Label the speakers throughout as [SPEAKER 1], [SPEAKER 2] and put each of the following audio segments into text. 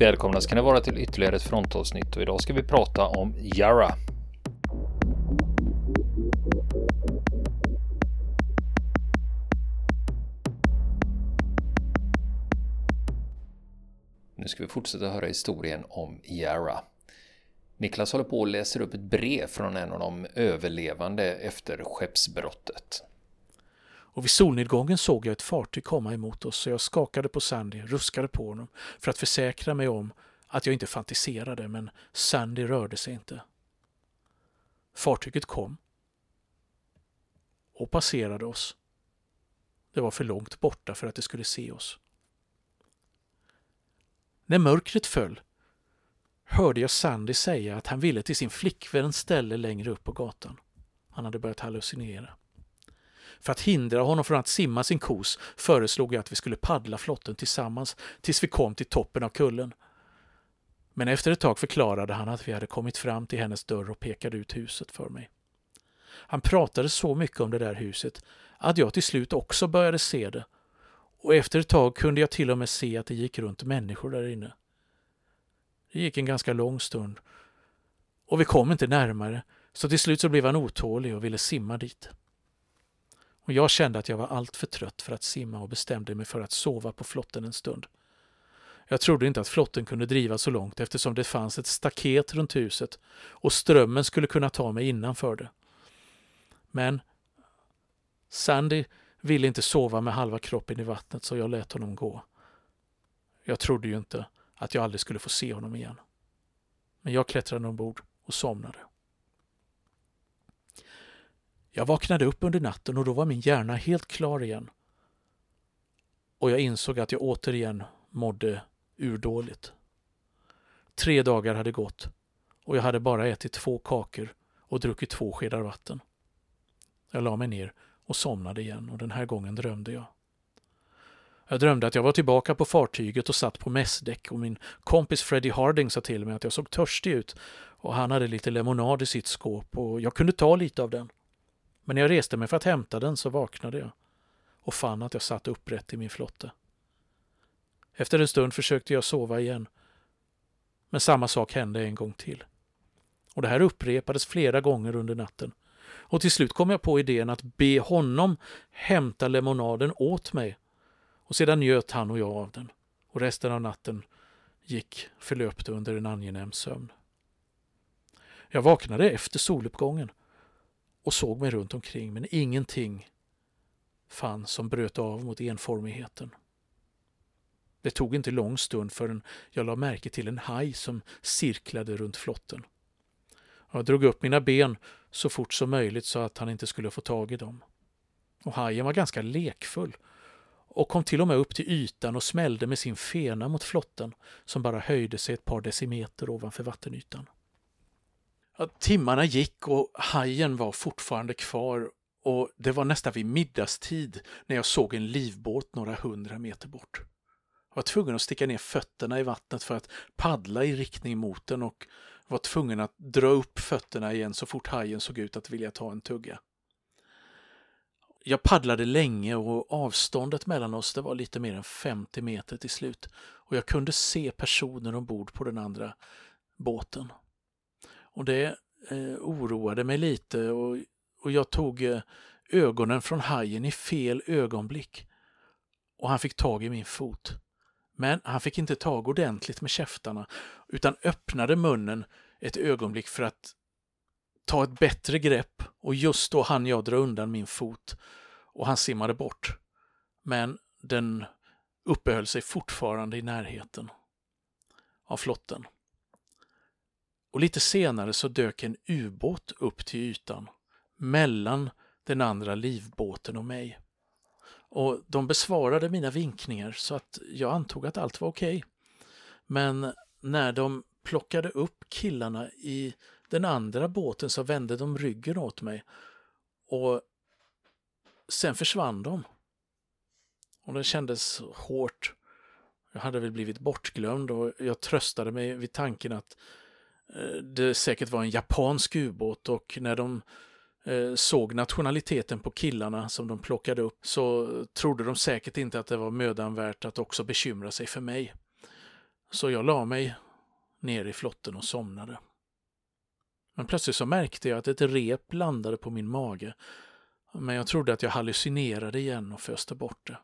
[SPEAKER 1] Välkomna ska ni vara till ytterligare ett frontavsnitt och idag ska vi prata om Yara. Nu ska vi fortsätta höra historien om Yara. Niklas håller på och läser upp ett brev från en av de överlevande efter skeppsbrottet.
[SPEAKER 2] Och vid solnedgången såg jag ett fartyg komma emot oss så jag skakade på Sandy, ruskade på honom för att försäkra mig om att jag inte fantiserade, men Sandy rörde sig inte. Fartyget kom och passerade oss. Det var för långt borta för att det skulle se oss. När mörkret föll hörde jag Sandy säga att han ville till sin flickväns ställe längre upp på gatan. Han hade börjat hallucinera. För att hindra honom från att simma sin kos föreslog jag att vi skulle paddla flotten tillsammans tills vi kom till toppen av kullen. Men efter ett tag förklarade han att vi hade kommit fram till hennes dörr och pekade ut huset för mig. Han pratade så mycket om det där huset att jag till slut också började se det och efter ett tag kunde jag till och med se att det gick runt människor där inne. Det gick en ganska lång stund och vi kom inte närmare så till slut så blev han otålig och ville simma dit. Och jag kände att jag var alltför trött för att simma och bestämde mig för att sova på flotten en stund. Jag trodde inte att flotten kunde driva så långt eftersom det fanns ett staket runt huset och strömmen skulle kunna ta mig innanför det. Men Sandy ville inte sova med halva kroppen i vattnet så jag lät honom gå. Jag trodde ju inte att jag aldrig skulle få se honom igen. Men jag klättrade ombord och somnade. Jag vaknade upp under natten och då var min hjärna helt klar igen. Och jag insåg att jag återigen mådde urdåligt. Tre dagar hade gått och jag hade bara ätit två kakor och druckit två skedar vatten. Jag la mig ner och somnade igen och den här gången drömde jag. Jag drömde att jag var tillbaka på fartyget och satt på mässdäck och min kompis Freddie Harding sa till mig att jag såg törstig ut och han hade lite lemonad i sitt skåp och jag kunde ta lite av den. Men när jag reste mig för att hämta den så vaknade jag och fann att jag satt upprätt i min flotte. Efter en stund försökte jag sova igen. Men samma sak hände en gång till. Och det här upprepades flera gånger under natten. Och till slut kom jag på idén att be honom hämta lemonaden åt mig. Och sedan njöt han och jag av den. Och resten av natten gick förlöpte under en angenäm sömn. Jag vaknade efter soluppgången och såg mig runt omkring men ingenting fanns som bröt av mot enformigheten. Det tog inte lång stund förrän jag la märke till en haj som cirklade runt flotten. Jag drog upp mina ben så fort som möjligt så att han inte skulle få tag i dem. Och hajen var ganska lekfull och kom till och med upp till ytan och smällde med sin fena mot flotten som bara höjde sig ett par decimeter ovanför vattenytan. Timmarna gick och hajen var fortfarande kvar och det var nästan vid middagstid när jag såg en livbåt några hundra meter bort. Jag var tvungen att sticka ner fötterna i vattnet för att paddla i riktning mot den och var tvungen att dra upp fötterna igen så fort hajen såg ut att vilja ta en tugga. Jag paddlade länge och avståndet mellan oss det var lite mer än 50 meter till slut och jag kunde se personer ombord på den andra båten. Och det eh, oroade mig lite och, och jag tog eh, ögonen från hajen i fel ögonblick. Och han fick tag i min fot. Men han fick inte tag ordentligt med käftarna utan öppnade munnen ett ögonblick för att ta ett bättre grepp och just då hann jag dra undan min fot och han simmade bort. Men den uppehöll sig fortfarande i närheten av flotten. Och lite senare så dök en ubåt upp till ytan mellan den andra livbåten och mig. Och de besvarade mina vinkningar så att jag antog att allt var okej. Okay. Men när de plockade upp killarna i den andra båten så vände de ryggen åt mig och sen försvann de. Och det kändes hårt. Jag hade väl blivit bortglömd och jag tröstade mig vid tanken att Eh, det säkert var en japansk ubåt och när de eh, såg nationaliteten på killarna som de plockade upp så trodde de säkert inte att det var mödan värt att också bekymra sig för mig. Så jag la mig ner i flotten och somnade. Men plötsligt så märkte jag att ett rep landade på min mage. Men jag trodde att jag hallucinerade igen och föste bort det.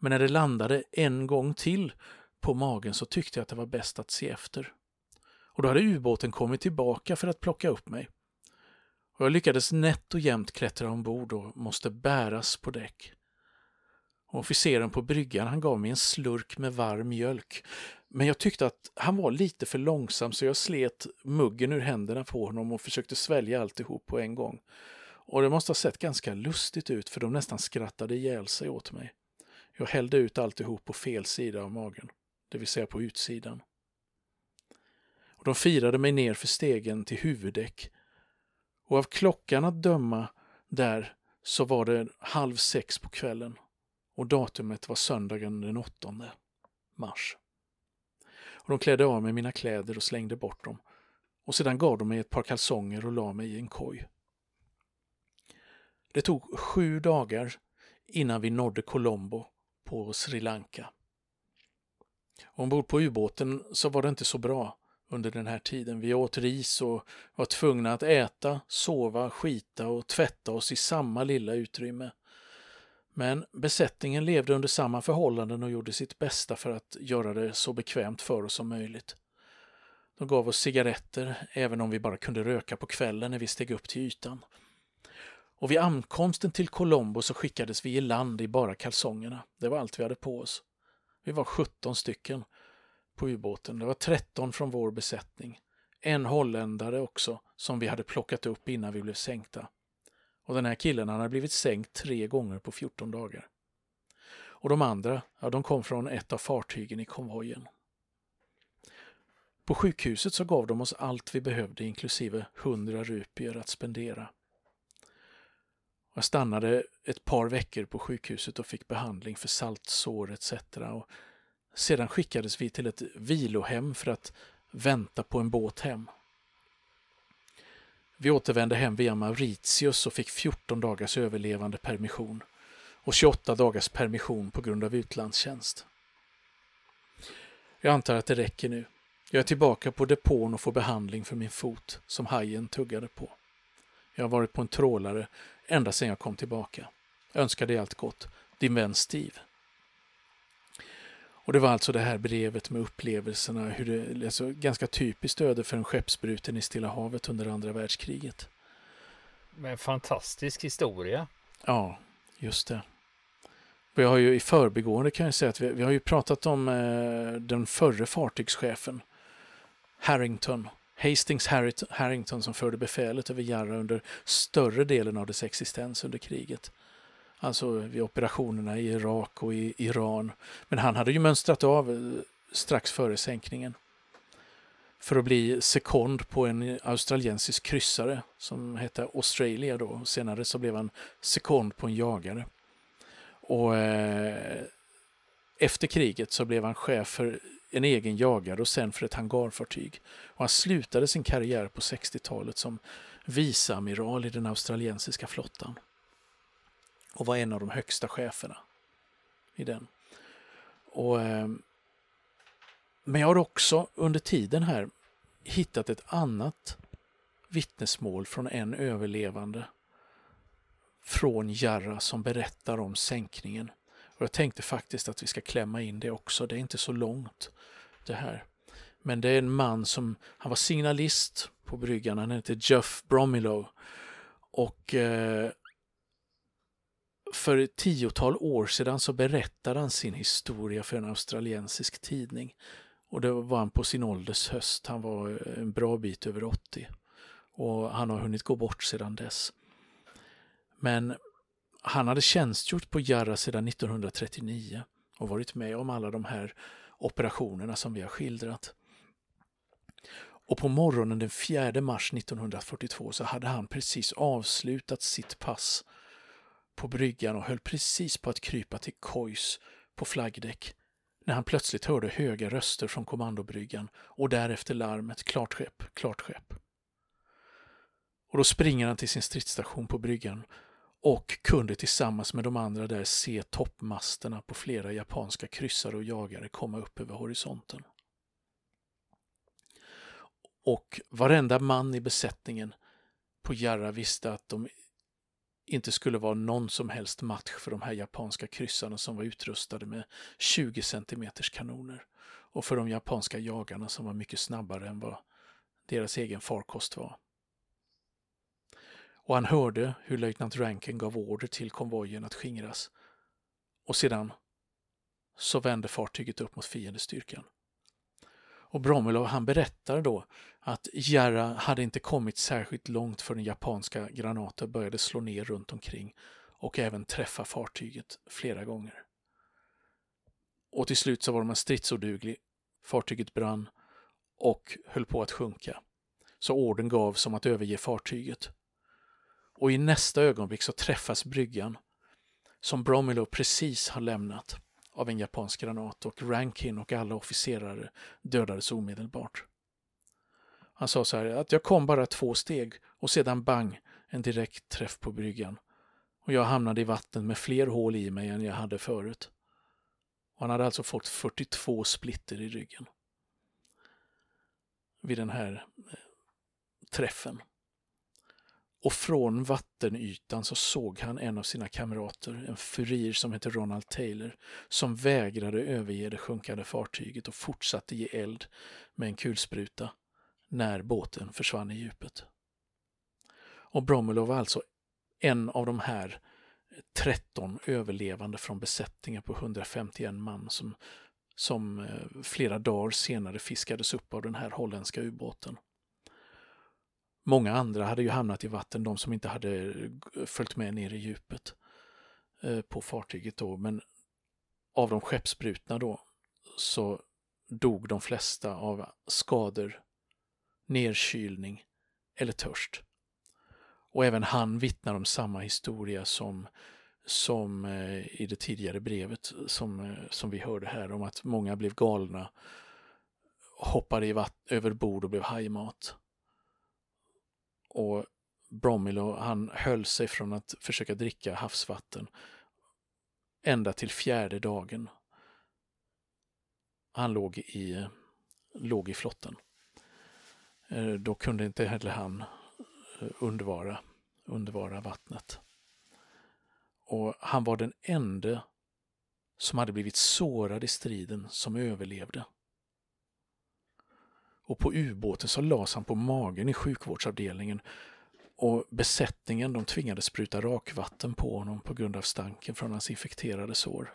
[SPEAKER 2] Men när det landade en gång till på magen så tyckte jag att det var bäst att se efter. Och då hade ubåten kommit tillbaka för att plocka upp mig. Och jag lyckades nätt och jämnt klättra ombord och måste bäras på däck. Och officeren på bryggan han gav mig en slurk med varm mjölk. Men jag tyckte att han var lite för långsam så jag slet muggen ur händerna på honom och försökte svälja alltihop på en gång. Och det måste ha sett ganska lustigt ut för de nästan skrattade ihjäl sig åt mig. Jag hällde ut alltihop på fel sida av magen, det vill säga på utsidan. De firade mig ner för stegen till huvuddäck. Och av klockan att döma där så var det halv sex på kvällen och datumet var söndagen den 8 mars. Och de klädde av mig mina kläder och slängde bort dem och sedan gav de mig ett par kalsonger och la mig i en koj. Det tog sju dagar innan vi nådde Colombo på Sri Lanka. Ombord på ubåten så var det inte så bra under den här tiden. Vi åt ris och var tvungna att äta, sova, skita och tvätta oss i samma lilla utrymme. Men besättningen levde under samma förhållanden och gjorde sitt bästa för att göra det så bekvämt för oss som möjligt. De gav oss cigaretter, även om vi bara kunde röka på kvällen när vi steg upp till ytan. Och vid ankomsten till Colombo så skickades vi i land i bara kalsongerna. Det var allt vi hade på oss. Vi var 17 stycken på ubåten. Det var 13 från vår besättning. En holländare också, som vi hade plockat upp innan vi blev sänkta. Och den här killen han hade blivit sänkt tre gånger på 14 dagar. Och de andra, ja, de kom från ett av fartygen i konvojen. På sjukhuset så gav de oss allt vi behövde inklusive 100 rupier att spendera. Jag stannade ett par veckor på sjukhuset och fick behandling för saltsår etc. Och sedan skickades vi till ett vilohem för att vänta på en båt hem. Vi återvände hem via Mauritius och fick 14 dagars överlevande permission och 28 dagars permission på grund av utlandstjänst. Jag antar att det räcker nu. Jag är tillbaka på depån och får behandling för min fot som hajen tuggade på. Jag har varit på en trålare ända sedan jag kom tillbaka. Jag önskar dig allt gott. Din vän Steve. Och det var alltså det här brevet med upplevelserna, hur det, alltså ganska typiskt öde för en skeppsbruten i Stilla havet under andra världskriget.
[SPEAKER 3] Men fantastisk historia.
[SPEAKER 2] Ja, just det. Vi har ju i förbigående kan jag säga att vi, vi har ju pratat om eh, den förre fartygschefen Harrington Hastings Harrington som förde befälet över Jarra under större delen av dess existens under kriget. Alltså vid operationerna i Irak och i Iran. Men han hade ju mönstrat av eh, strax före sänkningen för att bli sekond på en australiensisk kryssare som hette Australia då. Senare så blev han sekond på en jagare. Och eh, efter kriget så blev han chef för en egen jagare och sen för ett hangarfartyg. Och han slutade sin karriär på 60-talet som viceamiral i den australiensiska flottan och var en av de högsta cheferna i den. Och, eh, men jag har också under tiden här hittat ett annat vittnesmål från en överlevande från Jarra som berättar om sänkningen. Och jag tänkte faktiskt att vi ska klämma in det också. Det är inte så långt det här. Men det är en man som, han var signalist på bryggan, han hette Jeff Bromilow. Och eh, för ett tiotal år sedan så berättade han sin historia för en australiensisk tidning. Och det var han på sin ålders höst, han var eh, en bra bit över 80. Och han har hunnit gå bort sedan dess. Men han hade tjänstgjort på Jarra sedan 1939 och varit med om alla de här operationerna som vi har skildrat. Och på morgonen den 4 mars 1942 så hade han precis avslutat sitt pass på bryggan och höll precis på att krypa till kojs på flaggdäck när han plötsligt hörde höga röster från kommandobryggan och därefter larmet klart skepp, klart skepp. Och då springer han till sin stridsstation på bryggan och kunde tillsammans med de andra där se toppmasterna på flera japanska kryssare och jagare komma upp över horisonten. Och varenda man i besättningen på Jarra visste att de inte skulle vara någon som helst match för de här japanska kryssarna som var utrustade med 20 cm kanoner och för de japanska jagarna som var mycket snabbare än vad deras egen farkost var. Och han hörde hur löjtnant Rankin gav order till konvojen att skingras. Och sedan så vände fartyget upp mot fiendestyrkan. Och Bromelov han berättar då att Jarra hade inte kommit särskilt långt förrän japanska granater började slå ner runt omkring och även träffa fartyget flera gånger. Och till slut så var man stridsoduglig, fartyget brann och höll på att sjunka. Så orden gavs om att överge fartyget. Och i nästa ögonblick så träffas bryggan som Bromelov precis har lämnat av en japansk granat och Rankin och alla officerare dödades omedelbart. Han sa så här att jag kom bara två steg och sedan bang, en direkt träff på bryggan. Och jag hamnade i vatten med fler hål i mig än jag hade förut. Och han hade alltså fått 42 splitter i ryggen. Vid den här eh, träffen. Och från vattenytan så såg han en av sina kamrater, en furir som hette Ronald Taylor, som vägrade överge det sjunkande fartyget och fortsatte ge eld med en kulspruta när båten försvann i djupet. Och Bromwell var alltså en av de här 13 överlevande från besättningen på 151 man som, som eh, flera dagar senare fiskades upp av den här holländska ubåten. Många andra hade ju hamnat i vatten, de som inte hade följt med ner i djupet eh, på fartyget då. Men av de skeppsbrutna då så dog de flesta av skador, nedkylning eller törst. Och även han vittnar om samma historia som, som eh, i det tidigare brevet som, eh, som vi hörde här om att många blev galna, hoppade i vatt- över bord och blev hajmat. Och Bromilo, han höll sig från att försöka dricka havsvatten ända till fjärde dagen. Han låg i, låg i flotten. Eh, då kunde inte heller han eh, undvara, undvara vattnet. Och han var den enda som hade blivit sårad i striden som överlevde. Och på ubåten så lades han på magen i sjukvårdsavdelningen och besättningen de tvingades spruta rakvatten på honom på grund av stanken från hans infekterade sår.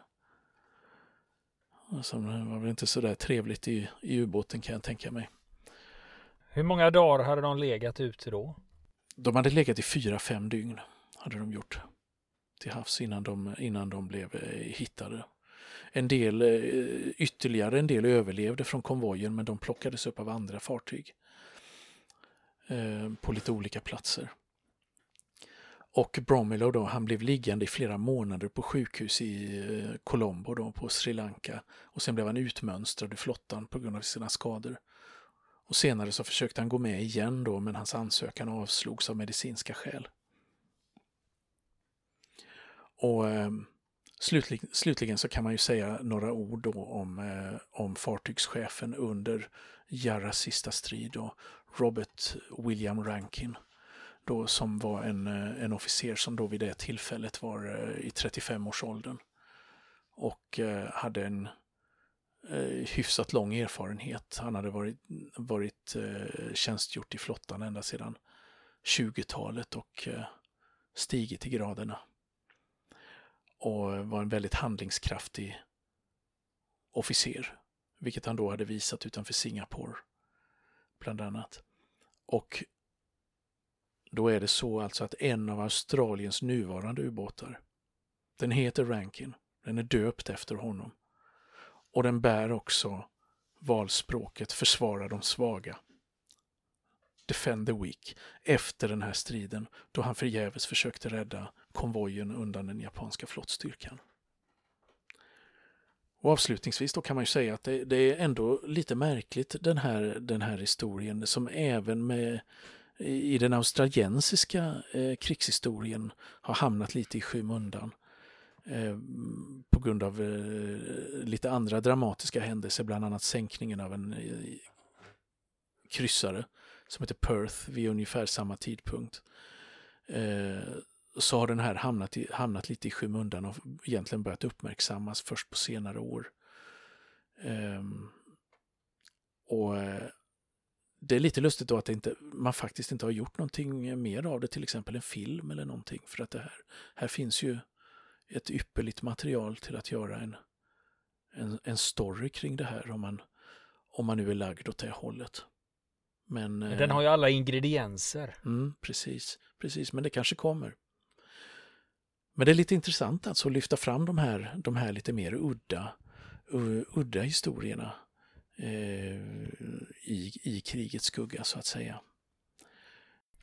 [SPEAKER 2] Alltså, det var väl inte så där trevligt i, i ubåten kan jag tänka mig.
[SPEAKER 3] Hur många dagar hade de legat ute då?
[SPEAKER 2] De hade legat i fyra, fem dygn. hade de gjort till havs innan de, innan de blev eh, hittade. En del, eh, ytterligare en del överlevde från konvojen men de plockades upp av andra fartyg eh, på lite olika platser. Och Bromilo då, han blev liggande i flera månader på sjukhus i eh, Colombo då, på Sri Lanka och sen blev han utmönstrad ur flottan på grund av sina skador. Och senare så försökte han gå med igen då men hans ansökan avslogs av medicinska skäl. Och ehm, Slutligen, slutligen så kan man ju säga några ord då om, eh, om fartygschefen under Jarras sista strid, då, Robert William Rankin, då, som var en, eh, en officer som då vid det tillfället var eh, i 35-årsåldern och eh, hade en eh, hyfsat lång erfarenhet. Han hade varit, varit eh, tjänstgjort i flottan ända sedan 20-talet och eh, stigit i graderna och var en väldigt handlingskraftig officer, vilket han då hade visat utanför Singapore, bland annat. Och då är det så alltså att en av Australiens nuvarande ubåtar, den heter Rankin, den är döpt efter honom. Och den bär också valspråket försvara de svaga. Defend the Weak efter den här striden då han förgäves försökte rädda konvojen undan den japanska flottstyrkan. Och avslutningsvis då kan man ju säga att det, det, är ändå lite märkligt den här, den här historien som även med i den australiensiska eh, krigshistorien har hamnat lite i skymundan. Eh, på grund av eh, lite andra dramatiska händelser, bland annat sänkningen av en eh, kryssare som heter Perth vid ungefär samma tidpunkt. Eh, så har den här hamnat, i, hamnat lite i skymundan och egentligen börjat uppmärksammas först på senare år. Ehm, eh, och det är lite lustigt då att inte, man faktiskt inte har gjort någonting mer av det, till exempel en film eller någonting. För att det här, här finns ju ett ypperligt material till att göra en, en, en story kring det här om man, om man nu är lagd åt det hållet.
[SPEAKER 3] Men, Men den har ju alla ingredienser.
[SPEAKER 2] Mm, precis, precis, men det kanske kommer. Men det är lite intressant alltså att lyfta fram de här, de här lite mer udda, udda historierna eh, i, i krigets skugga så att säga.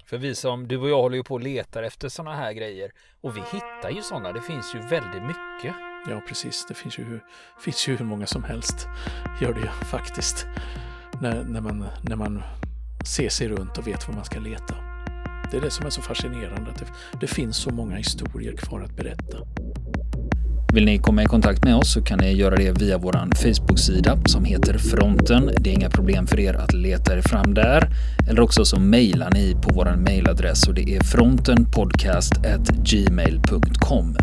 [SPEAKER 3] För vi som, du och jag håller ju på och letar efter sådana här grejer och vi hittar ju sådana, det finns ju väldigt mycket.
[SPEAKER 2] Ja precis, det finns ju, finns ju hur många som helst, gör det ju faktiskt. När, när, man, när man ser sig runt och vet var man ska leta. Det är det som är så fascinerande, att det, det finns så många historier kvar att berätta.
[SPEAKER 1] Vill ni komma i kontakt med oss så kan ni göra det via vår Facebook-sida som heter Fronten. Det är inga problem för er att leta er fram där. Eller också så mejlar ni på vår mejladress och det är frontenpodcast.gmail.com.